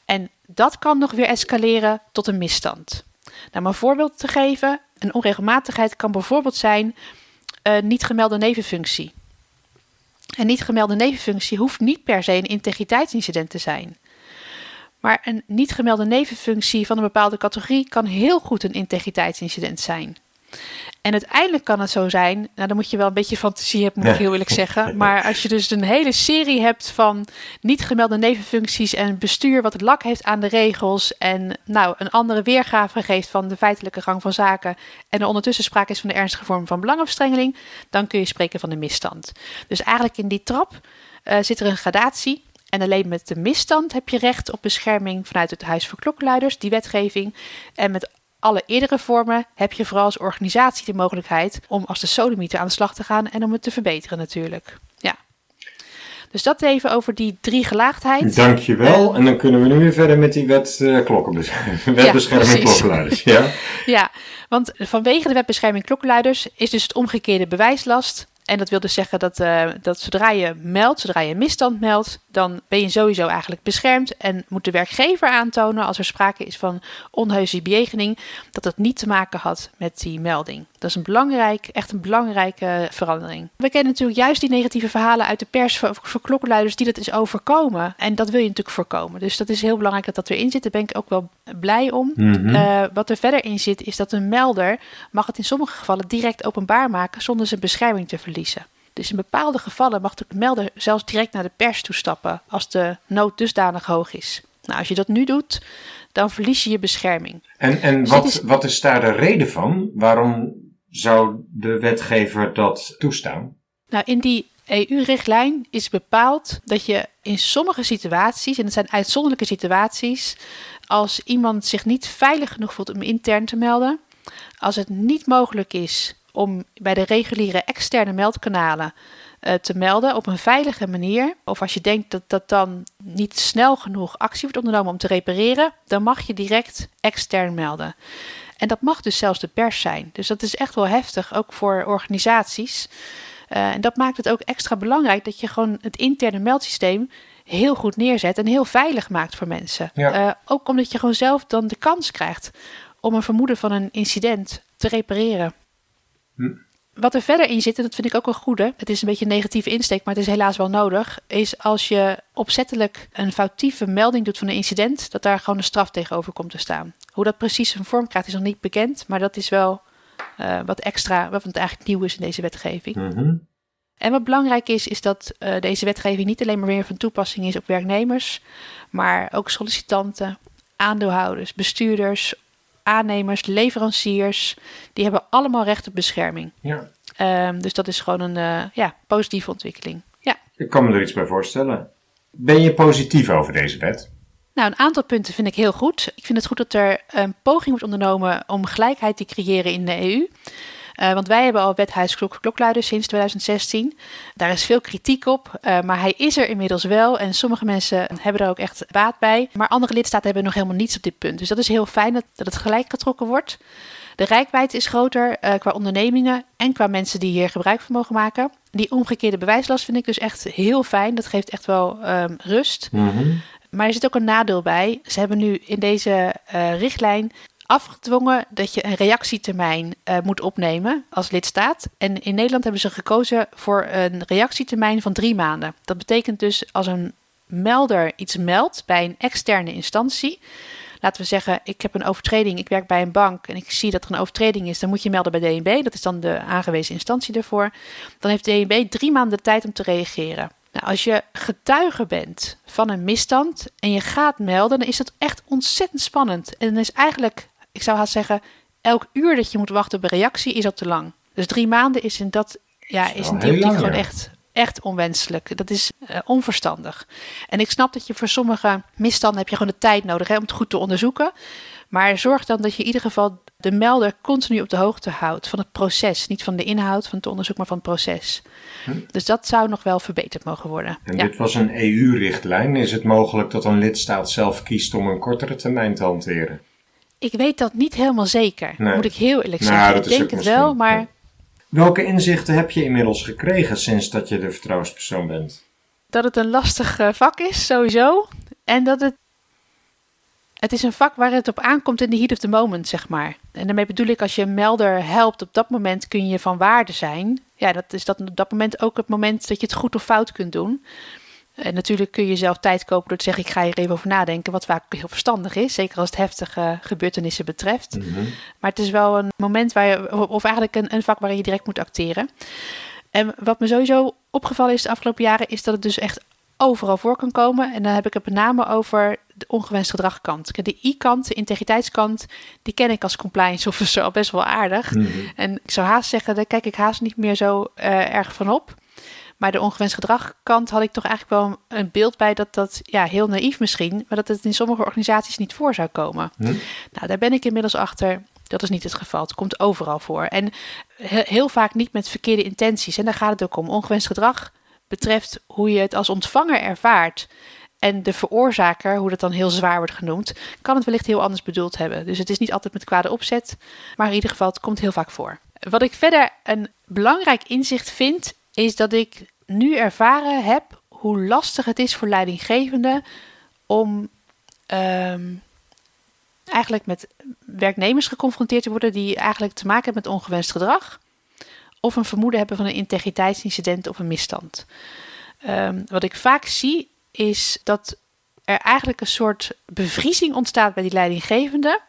En dat kan nog weer escaleren tot een misstand. Nou, om een voorbeeld te geven, een onregelmatigheid kan bijvoorbeeld zijn een niet gemelde nevenfunctie. Een niet gemelde nevenfunctie hoeft niet per se een integriteitsincident te zijn. Maar een niet gemelde nevenfunctie van een bepaalde categorie kan heel goed een integriteitsincident zijn. En uiteindelijk kan het zo zijn, nou dan moet je wel een beetje fantasie hebben, moet ik heel eerlijk zeggen. <laughs> Maar als je dus een hele serie hebt van niet gemelde nevenfuncties en bestuur wat het lak heeft aan de regels en nou een andere weergave geeft van de feitelijke gang van zaken en er ondertussen sprake is van de ernstige vorm van belangenverstrengeling, dan kun je spreken van een misstand. Dus eigenlijk in die trap uh, zit er een gradatie en alleen met de misstand heb je recht op bescherming vanuit het Huis voor Klokkenluiders, die wetgeving. En met alle eerdere vormen heb je vooral als organisatie de mogelijkheid om als de sodemieter aan de slag te gaan en om het te verbeteren natuurlijk. Ja. Dus dat even over die drie gelaagdheid. Dankjewel. Uh, en dan kunnen we nu weer verder met die wet uh, klokkenbescherming. <laughs> Wetbescherming ja, klokkenluiders. Ja? <laughs> ja, want vanwege de wetbescherming klokkenluiders is dus het omgekeerde bewijslast en dat wil dus zeggen dat, uh, dat zodra je meldt, zodra je misstand meldt, dan ben je sowieso eigenlijk beschermd en moet de werkgever aantonen als er sprake is van onheuse bejegening, dat het niet te maken had met die melding. Dat is een belangrijk, echt een belangrijke verandering. We kennen natuurlijk juist die negatieve verhalen uit de pers voor, voor klokkenluiders die dat is overkomen. En dat wil je natuurlijk voorkomen. Dus dat is heel belangrijk dat dat erin zit. Daar ben ik ook wel blij om. Mhm. Uh, wat er verder in zit is dat een melder mag het in sommige gevallen direct openbaar maken zonder zijn bescherming te verliezen. Dus in bepaalde gevallen mag de melder zelfs direct naar de pers toestappen als de nood dusdanig hoog is. Nou, als je dat nu doet, dan verlies je je bescherming. En, en wat, is... wat is daar de reden van? Waarom zou de wetgever dat toestaan? Nou, in die EU-richtlijn is bepaald dat je in sommige situaties, en het zijn uitzonderlijke situaties, als iemand zich niet veilig genoeg voelt om intern te melden, als het niet mogelijk is om bij de reguliere externe meldkanalen uh, te melden op een veilige manier, of als je denkt dat dat dan niet snel genoeg actie wordt ondernomen om te repareren, dan mag je direct extern melden. En dat mag dus zelfs de pers zijn. Dus dat is echt wel heftig, ook voor organisaties. Uh, en dat maakt het ook extra belangrijk dat je gewoon het interne meldsysteem heel goed neerzet en heel veilig maakt voor mensen. Ja. Uh, ook omdat je gewoon zelf dan de kans krijgt om een vermoeden van een incident te repareren. Hm. Wat er verder in zit, en dat vind ik ook een goede, het is een beetje een negatieve insteek, maar het is helaas wel nodig, is als je opzettelijk een foutieve melding doet van een incident, dat daar gewoon een straf tegenover komt te staan. Hoe dat precies een vorm krijgt is nog niet bekend, maar dat is wel uh, wat extra, wat eigenlijk nieuw is in deze wetgeving. Mm -hmm. En wat belangrijk is, is dat uh, deze wetgeving niet alleen maar weer van toepassing is op werknemers, maar ook sollicitanten, aandeelhouders, bestuurders, aannemers, leveranciers, die hebben allemaal recht op bescherming. Ja. Um, dus dat is gewoon een uh, ja, positieve ontwikkeling. Ja. Ik kan me er iets bij voorstellen. Ben je positief over deze wet? Nou, een aantal punten vind ik heel goed. Ik vind het goed dat er een poging wordt ondernomen om gelijkheid te creëren in de EU. Uh, want wij hebben al wethuis klok klokluiders sinds 2016. Daar is veel kritiek op, uh, maar hij is er inmiddels wel. En sommige mensen hebben er ook echt baat bij. Maar andere lidstaten hebben nog helemaal niets op dit punt. Dus dat is heel fijn dat, dat het gelijk getrokken wordt. De rijkwijd is groter uh, qua ondernemingen en qua mensen die hier gebruik van mogen maken. die omgekeerde bewijslast vind ik dus echt heel fijn. Dat geeft echt wel ehm, rust. Mhm. Maar er zit ook een nadeel bij. Ze hebben nu in deze eh, richtlijn afgedwongen dat je een reactietermijn eh, moet opnemen als lidstaat. En in Nederland hebben ze gekozen voor een reactietermijn van drie maanden. Dat betekent dus als een melder iets meldt bij een externe instantie. Laten we zeggen, ik heb een overtreding, ik werk bij een bank en ik zie dat er een overtreding is, dan moet je melden bij DNB. Dat is dan de aangewezen instantie daarvoor. Dan heeft DNB drie maanden de tijd om te reageren. Nou, als je getuige bent van een misstand en je gaat melden, dan is dat echt ontzettend spannend. En dan is eigenlijk, ik zou haast zeggen, elk uur dat je moet wachten op een reactie is al te lang. Dus drie maanden is in dat, ja, is in die optiek gewoon echt, echt onwenselijk. Dat is uh, onverstandig. En ik snap dat je voor sommige misstanden heb je gewoon de tijd nodig hè, om het goed te onderzoeken. Maar zorg dan dat je in ieder geval de melder continu op de hoogte houdt van het proces. Niet van de inhoud van het onderzoek, maar van het proces. Hm. Dus dat zou nog wel verbeterd mogen worden. En dit was een EU-richtlijn. Is het mogelijk dat een lidstaat zelf kiest om een kortere termijn te hanteren? Ik weet dat niet helemaal zeker, moet ik heel eerlijk nou, zeggen. ik denk het wel, maar... Welke inzichten heb je inmiddels gekregen sinds dat je de vertrouwenspersoon bent? Dat het een lastig eh, vak is, sowieso. En dat het het is een vak waar het op aankomt in de heat of the moment, zeg maar. En daarmee bedoel ik, als je een melder helpt, op dat moment kun je van waarde zijn. Ja, dat is dat op dat moment ook het moment dat je het goed of fout kunt doen. En natuurlijk kun je zelf tijd kopen door te zeggen: ik ga hier even over nadenken, wat vaak heel verstandig is, zeker als het heftige gebeurtenissen betreft. Mhm. Maar het is wel een moment waar je, of eigenlijk een, een vak waar je direct moet acteren. En wat me sowieso opgevallen is de afgelopen jaren, is dat het dus echt overal voor kan komen. En dan heb ik het met name over de ongewenst gedragkant. De I-kant, de integriteitskant, die ken ik als compliance <laughs> officer al best wel aardig. Mhm. En ik zou haast zeggen, daar kijk ik haast niet meer zo uh, erg van op. Maar de ongewenst gedragkant had ik toch eigenlijk wel een beeld bij dat dat, ja, heel naïef misschien, maar dat het in sommige organisaties niet voor zou komen. Mhm. Nou, daar ben ik inmiddels achter. Dat is niet het geval. Het komt overal voor. En heel vaak niet met verkeerde intenties. En daar gaat het ook om. Ongewenst gedrag betreft hoe je het als ontvanger ervaart en de veroorzaker, hoe dat dan heel zwaar wordt genoemd, kan het wellicht heel anders bedoeld hebben. Dus het is niet altijd met kwade opzet, maar in ieder geval, het komt heel vaak voor. Wat ik verder een belangrijk inzicht vind, is dat ik nu ervaren heb hoe lastig het is voor leidinggevenden om ehm, eigenlijk met werknemers geconfronteerd te worden die eigenlijk te maken hebben met ongewenst gedrag of een vermoeden hebben van een integriteitsincident of een misstand. Ehm, wat ik vaak zie is dat er eigenlijk een soort bevriezing ontstaat bij die leidinggevende.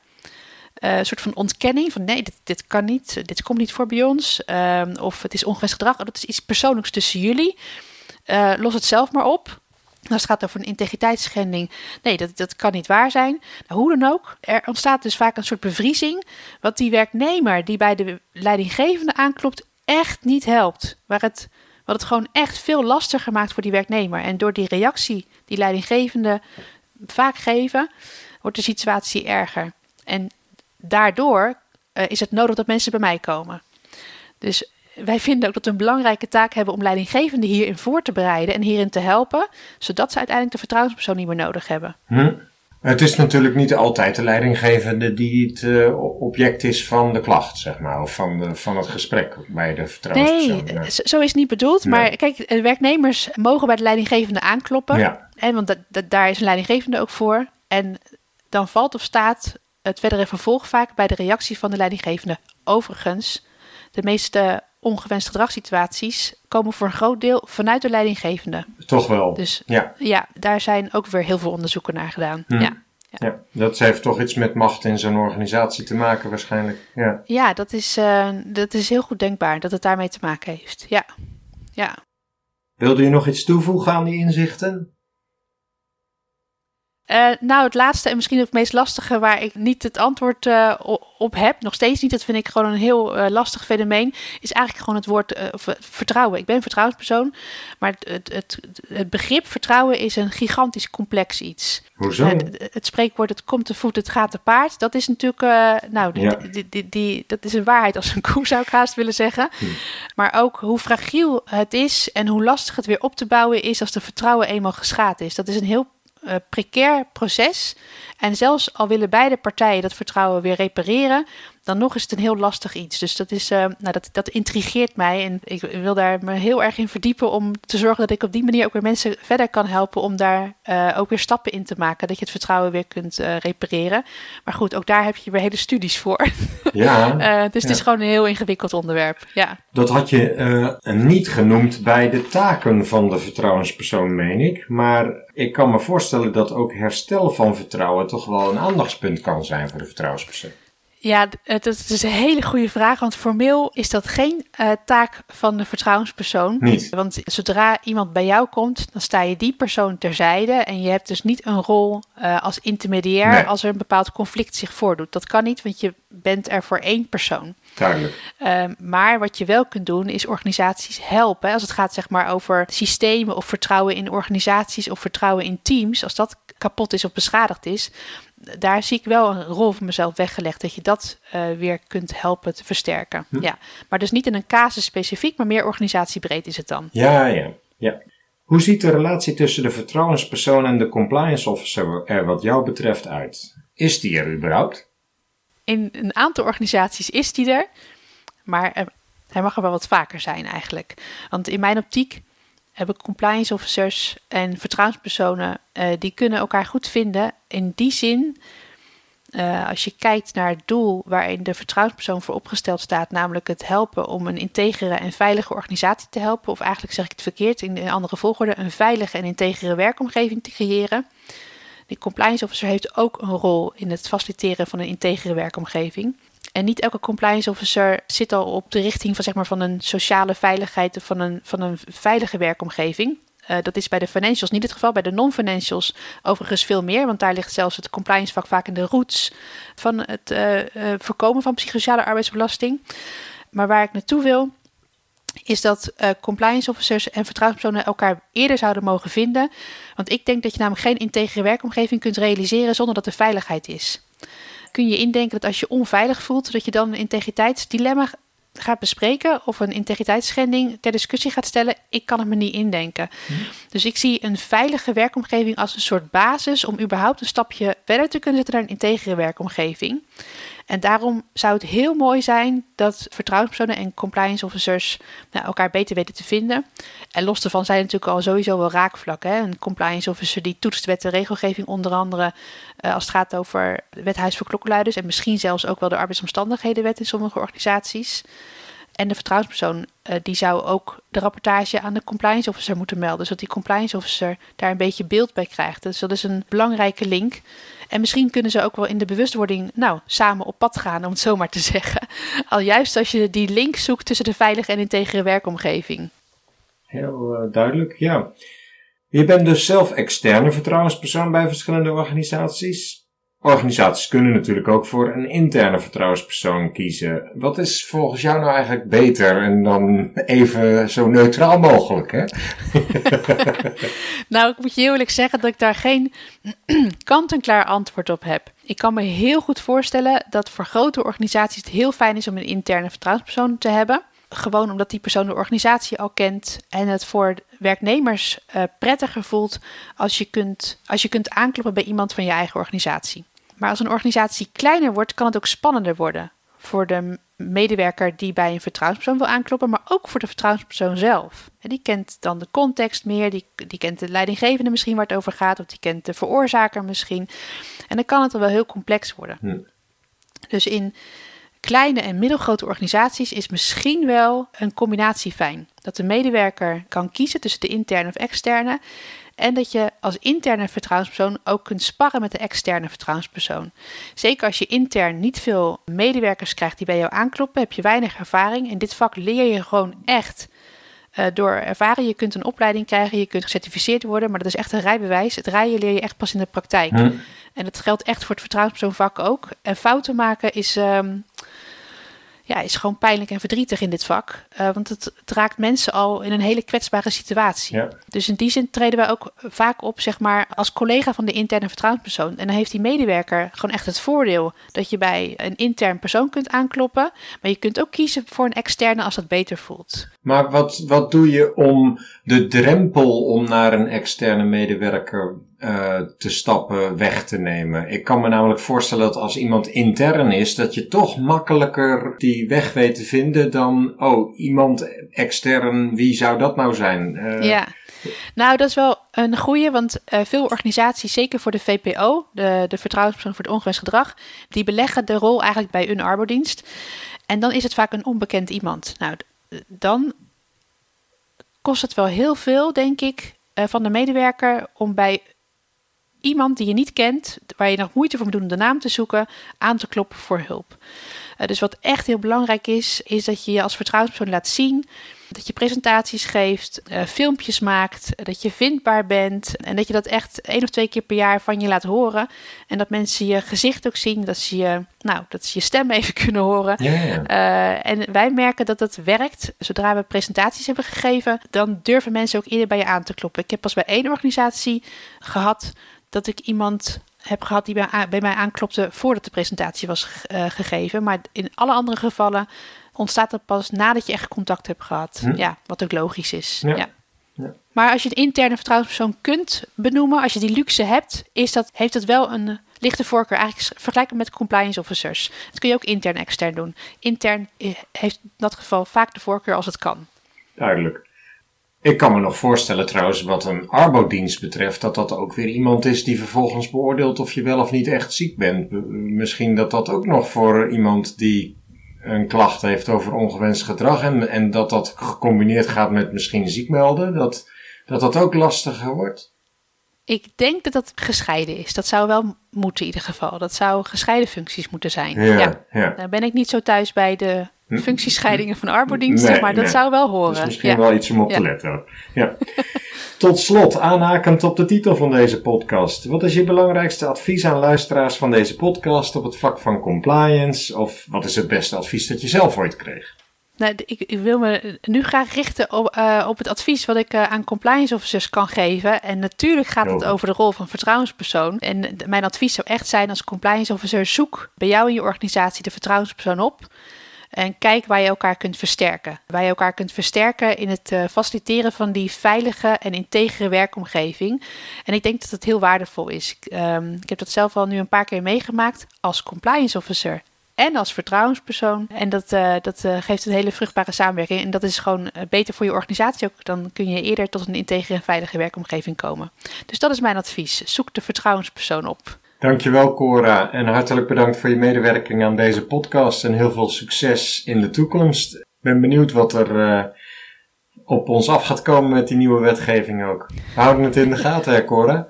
Uh, een soort van ontkenning van nee, dit, dit kan niet, dit komt niet voor bij ons. Ehm, of het is ongewenst gedrag, dat is iets persoonlijks tussen jullie. Uh, los het zelf maar op. Als het gaat over een integriteitsschending, nee, dat, dat kan niet waar zijn. Nou, hoe dan ook, er ontstaat dus vaak een soort bevriezing, wat die werknemer die bij de leidinggevende aanklopt echt niet helpt. Waar het, wat het gewoon echt veel lastiger maakt voor die werknemer. En door die reactie die leidinggevende vaak geven, wordt de situatie erger. En daardoor uh, is het nodig dat mensen bij mij komen. Dus wij vinden ook dat we een belangrijke taak hebben om leidinggevenden hierin voor te bereiden en hierin te helpen, zodat ze uiteindelijk de vertrouwenspersoon niet meer nodig hebben. Hm. Het is natuurlijk niet altijd de leidinggevende die het uh, object is van de klacht, zeg maar, of van, de, van het gesprek bij de vertrouwenspersoon. Nee, zo is het niet bedoeld. Maar kijk, werknemers mogen bij de leidinggevende aankloppen. Ja. En, want dat, dat, daar is een leidinggevende ook voor. En dan valt of staat het verdere vervolg vaak bij de reactie van de leidinggevende. Overigens, de meeste ongewenste gedragssituaties komen voor een groot deel vanuit de leidinggevende. Toch wel. Dus ja, ja daar zijn ook weer heel veel onderzoeken naar gedaan. Hm. Ja. Ja. dat heeft toch iets met macht in zo'n organisatie te maken waarschijnlijk. Ja, ja dat, is, uh, dat is heel goed denkbaar dat het daarmee te maken heeft. Ja. ja. Wilde je nog iets toevoegen aan die inzichten? Uh, nou, het laatste en misschien het meest lastige waar ik niet het antwoord uh, op heb, nog steeds niet, dat vind ik gewoon een heel uh, lastig fenomeen, is eigenlijk gewoon het woord vertrouwen. Ik ben een vertrouwenspersoon, maar het, het, het, begrip vertrouwen is een gigantisch complex iets. Hoezo? het spreekwoord het komt te voet, het gaat te paard, dat is natuurlijk, nou, die, die, die, die, dat is een waarheid als een <laughs> koe zou ik haast willen zeggen. Hm. Maar ook hoe fragiel het is en hoe lastig het weer op te bouwen is als de vertrouwen eenmaal geschaad is. Dat is een heel uh, precair proces. En zelfs al willen beide partijen dat vertrouwen weer repareren, dan nog is het een heel lastig iets. Dus dat, is, uh, nou, dat, dat intrigeert mij. En ik wil daar me heel erg in verdiepen om te zorgen dat ik op die manier ook weer mensen verder kan helpen om daar uh, ook weer stappen in te maken. Dat je het vertrouwen weer kunt uh, repareren. Maar goed, ook daar heb je weer hele studies voor. <laughs> Ja. dus ja. het is gewoon een heel ingewikkeld onderwerp. Ja. Dat had je niet genoemd bij de taken van de vertrouwenspersoon, meen ik. Maar ik kan me voorstellen dat ook herstel van vertrouwen toch wel een aandachtspunt kan zijn voor de vertrouwenspersoon. Ja, dat is een hele goede vraag. Want formeel is dat geen uh, taak van de vertrouwenspersoon. Niet. Want zodra iemand bij jou komt, dan sta je die persoon terzijde. En je hebt dus niet een rol uh, als intermediair Nee. als er een bepaald conflict zich voordoet. Dat kan niet, want je bent er voor één persoon. Duidelijk. Uh, maar wat je wel kunt doen, is organisaties helpen. Als het gaat zeg maar, over systemen of vertrouwen in organisaties of vertrouwen in teams. Als dat kapot is of beschadigd is, daar zie ik wel een rol voor mezelf weggelegd. Dat je dat uh, weer kunt helpen te versterken. Hm. Ja. Maar dus niet in een casus specifiek, maar meer organisatiebreed is het dan. Ja, ja, ja. Hoe ziet de relatie tussen de vertrouwenspersoon en de compliance officer er wat jou betreft uit? Is die er überhaupt? In een aantal organisaties is die er, maar uh, hij mag er wel wat vaker zijn eigenlijk. Want in mijn optiek hebben compliance officers en vertrouwenspersonen, uh, die kunnen elkaar goed vinden. In die zin, uh, als je kijkt naar het doel waarin de vertrouwenspersoon voor opgesteld staat, namelijk het helpen om een integere en veilige organisatie te helpen, of eigenlijk zeg ik het verkeerd in een andere volgorde, een veilige en integere werkomgeving te creëren. De compliance officer heeft ook een rol in het faciliteren van een integere werkomgeving. En niet elke compliance officer zit al op de richting van, zeg maar, van een sociale veiligheid van een, van een veilige werkomgeving. Uh, dat is bij de financials niet het geval. Bij de non-financials overigens veel meer. Want daar ligt zelfs het compliance vak vaak in de roots van het uh, uh, voorkomen van psychosociale arbeidsbelasting. Maar waar ik naartoe wil, is dat compliance officers en vertrouwenspersonen elkaar eerder zouden mogen vinden. Want ik denk dat je namelijk geen integere werkomgeving kunt realiseren zonder dat er veiligheid is kun je indenken dat als je onveilig voelt, dat je dan een integriteitsdilemma gaat bespreken of een integriteitsschending ter discussie gaat stellen. Ik kan het me niet indenken. Hm. Dus ik zie een veilige werkomgeving als een soort basis om überhaupt een stapje verder te kunnen zetten naar een integere werkomgeving. En daarom zou het heel mooi zijn dat vertrouwenspersonen en compliance officers nou, elkaar beter weten te vinden. En los daarvan zijn natuurlijk al sowieso wel raakvlakken. Een compliance officer die toetst wet en regelgeving onder andere uh, als het gaat over wethuis voor klokkenluiders en misschien zelfs ook wel de arbeidsomstandighedenwet in sommige organisaties. En de vertrouwenspersoon uh, die zou ook de rapportage aan de compliance officer moeten melden, zodat die compliance officer daar een beetje beeld bij krijgt. Dus dat is een belangrijke link. En misschien kunnen ze ook wel in de bewustwording, nou, samen op pad gaan, om het zo maar te zeggen. Al juist als je die link zoekt tussen de veilige en integere werkomgeving. Heel uh, duidelijk, ja. Je bent dus zelf externe vertrouwenspersoon bij verschillende organisaties. Organisaties kunnen natuurlijk ook voor een interne vertrouwenspersoon kiezen. Wat is volgens jou nou eigenlijk beter en dan even zo neutraal mogelijk, hè? <laughs> nou, ik moet je eerlijk zeggen dat ik daar geen <clears throat> kant-en-klaar antwoord op heb. Ik kan me heel goed voorstellen dat voor grote organisaties het heel fijn is om een interne vertrouwenspersoon te hebben. Gewoon omdat die persoon de organisatie al kent en het voor werknemers uh, prettiger voelt als je, kunt, als je kunt aankloppen bij iemand van je eigen organisatie. Maar als een organisatie kleiner wordt, kan het ook spannender worden. Voor de medewerker die bij een vertrouwenspersoon wil aankloppen, maar ook voor de vertrouwenspersoon zelf. En die kent dan de context meer, die, die kent de leidinggevende misschien waar het over gaat, of die kent de veroorzaker misschien. En dan kan het dan wel heel complex worden. Dus in kleine en middelgrote organisaties is misschien wel een combinatie fijn. Dat de medewerker kan kiezen tussen de interne of externe. En dat je als interne vertrouwenspersoon ook kunt sparren met de externe vertrouwenspersoon. Zeker als je intern niet veel medewerkers krijgt die bij jou aankloppen, heb je weinig ervaring. In dit vak leer je gewoon echt uh, door ervaring. Je kunt een opleiding krijgen, je kunt gecertificeerd worden, maar dat is echt een rijbewijs. Het rijden leer je echt pas in de praktijk. Hm. En dat geldt echt voor het vertrouwenspersoonvak ook. En fouten maken is, um, ja, is gewoon pijnlijk en verdrietig in dit vak. Uh, want het, het, raakt mensen al in een hele kwetsbare situatie. Ja. Dus in die zin treden wij ook vaak op, zeg maar, als collega van de interne vertrouwenspersoon. En dan heeft die medewerker gewoon echt het voordeel dat je bij een intern persoon kunt aankloppen. Maar je kunt ook kiezen voor een externe als dat beter voelt. Maar wat, wat doe je om de drempel om naar een externe medewerker uh, te stappen weg te nemen. Ik kan me namelijk voorstellen dat als iemand intern is, dat je toch makkelijker die weg weet te vinden dan, oh, iemand extern, wie zou dat nou zijn? Uh, ja. Nou, dat is wel een goede, want uh, veel organisaties, zeker voor de VPO, de, de Vertrouwenspersoon voor het Ongewenst Gedrag, die beleggen de rol eigenlijk bij een arbodienst. En dan is het vaak een onbekend iemand. Nou, dan kost het wel heel veel, denk ik, uh, van de medewerker om bij iemand die je niet kent, waar je nog moeite voor moet doen om de naam te zoeken, aan te kloppen voor hulp. Uh, dus wat echt heel belangrijk is, is dat je je als vertrouwenspersoon laat zien dat je presentaties geeft, uh, filmpjes maakt, dat je vindbaar bent en dat je dat echt één of twee keer per jaar van je laat horen. En dat mensen je gezicht ook zien, dat ze je, nou, dat ze je stem <laughs> even kunnen horen. Uh, en wij merken dat dat werkt. Zodra we presentaties hebben gegeven, dan durven mensen ook eerder bij je aan te kloppen. Ik heb pas bij één organisatie gehad dat ik iemand heb gehad die bij, bij mij aanklopte voordat de presentatie was uh, gegeven. Maar in alle andere gevallen ontstaat dat pas nadat je echt contact hebt gehad. Hm. Ja, wat ook logisch is. Ja. ja. Maar als je een interne vertrouwenspersoon kunt benoemen, als je die luxe hebt, is dat, heeft het wel een lichte voorkeur. Eigenlijk vergelijkbaar met compliance officers. Dat kun je ook intern extern doen. Intern heeft in dat geval vaak de voorkeur als het kan. Duidelijk. Ik kan me nog voorstellen trouwens wat een arbodienst betreft, dat dat ook weer iemand is die vervolgens beoordeelt of je wel of niet echt ziek bent. Misschien dat dat ook nog voor iemand die een klacht heeft over ongewenst gedrag en, en dat dat gecombineerd gaat met misschien ziek melden, dat, dat dat ook lastiger wordt? Ik denk dat dat gescheiden is. Dat zou wel moeten in ieder geval. Dat zou gescheiden functies moeten zijn. Ja, ja. Dan ben ik niet zo thuis bij de? Functiescheidingen van arbodiensten, maar dat zou wel horen. Dat is misschien wel iets om op te letten. Ja. <laughs> Tot slot, aanhakend op de titel van deze podcast. Wat is je belangrijkste advies aan luisteraars van deze podcast op het vak van compliance? Of wat is het beste advies dat je zelf ooit kreeg? Nou, ik, ik, wil me nu graag richten op, uh, op het advies wat ik uh, aan compliance officers kan geven. En natuurlijk gaat het over de rol van vertrouwenspersoon. En mijn advies zou echt zijn als compliance officer: zoek bij jou in je organisatie de vertrouwenspersoon op. En kijk waar je elkaar kunt versterken. Waar je elkaar kunt versterken in het uh, faciliteren van die veilige en integere werkomgeving. En ik denk dat het heel waardevol is. Ik, um, ik heb dat zelf al nu een paar keer meegemaakt als compliance officer en als vertrouwenspersoon. En dat, uh, dat uh, geeft een hele vruchtbare samenwerking. En dat is gewoon beter voor je organisatie ook. Dan kun je eerder tot een integere en veilige werkomgeving komen. Dus dat is mijn advies. Zoek de vertrouwenspersoon op. Dankjewel Cora en hartelijk bedankt voor je medewerking aan deze podcast en heel veel succes in de toekomst. Ik ben benieuwd wat er uh, op ons af gaat komen met die nieuwe wetgeving ook. We houden het in de gaten hè Cora?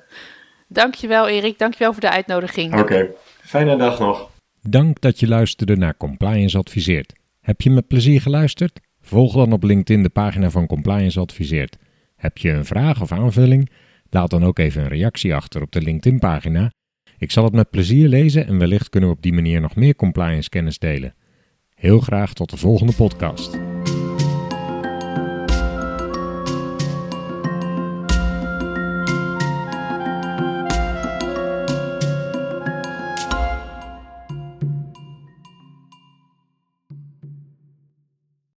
Dankjewel Erik, dankjewel voor de uitnodiging. Oké, fijne dag nog. Dank dat je luisterde naar Compliance Adviseert. Heb je met plezier geluisterd? Volg dan op LinkedIn de pagina van Compliance Adviseert. Heb je een vraag of aanvulling? Laat dan ook even een reactie achter op de LinkedIn pagina ik zal het met plezier lezen en wellicht kunnen we op die manier nog meer compliance kennis delen. Heel graag tot de volgende podcast.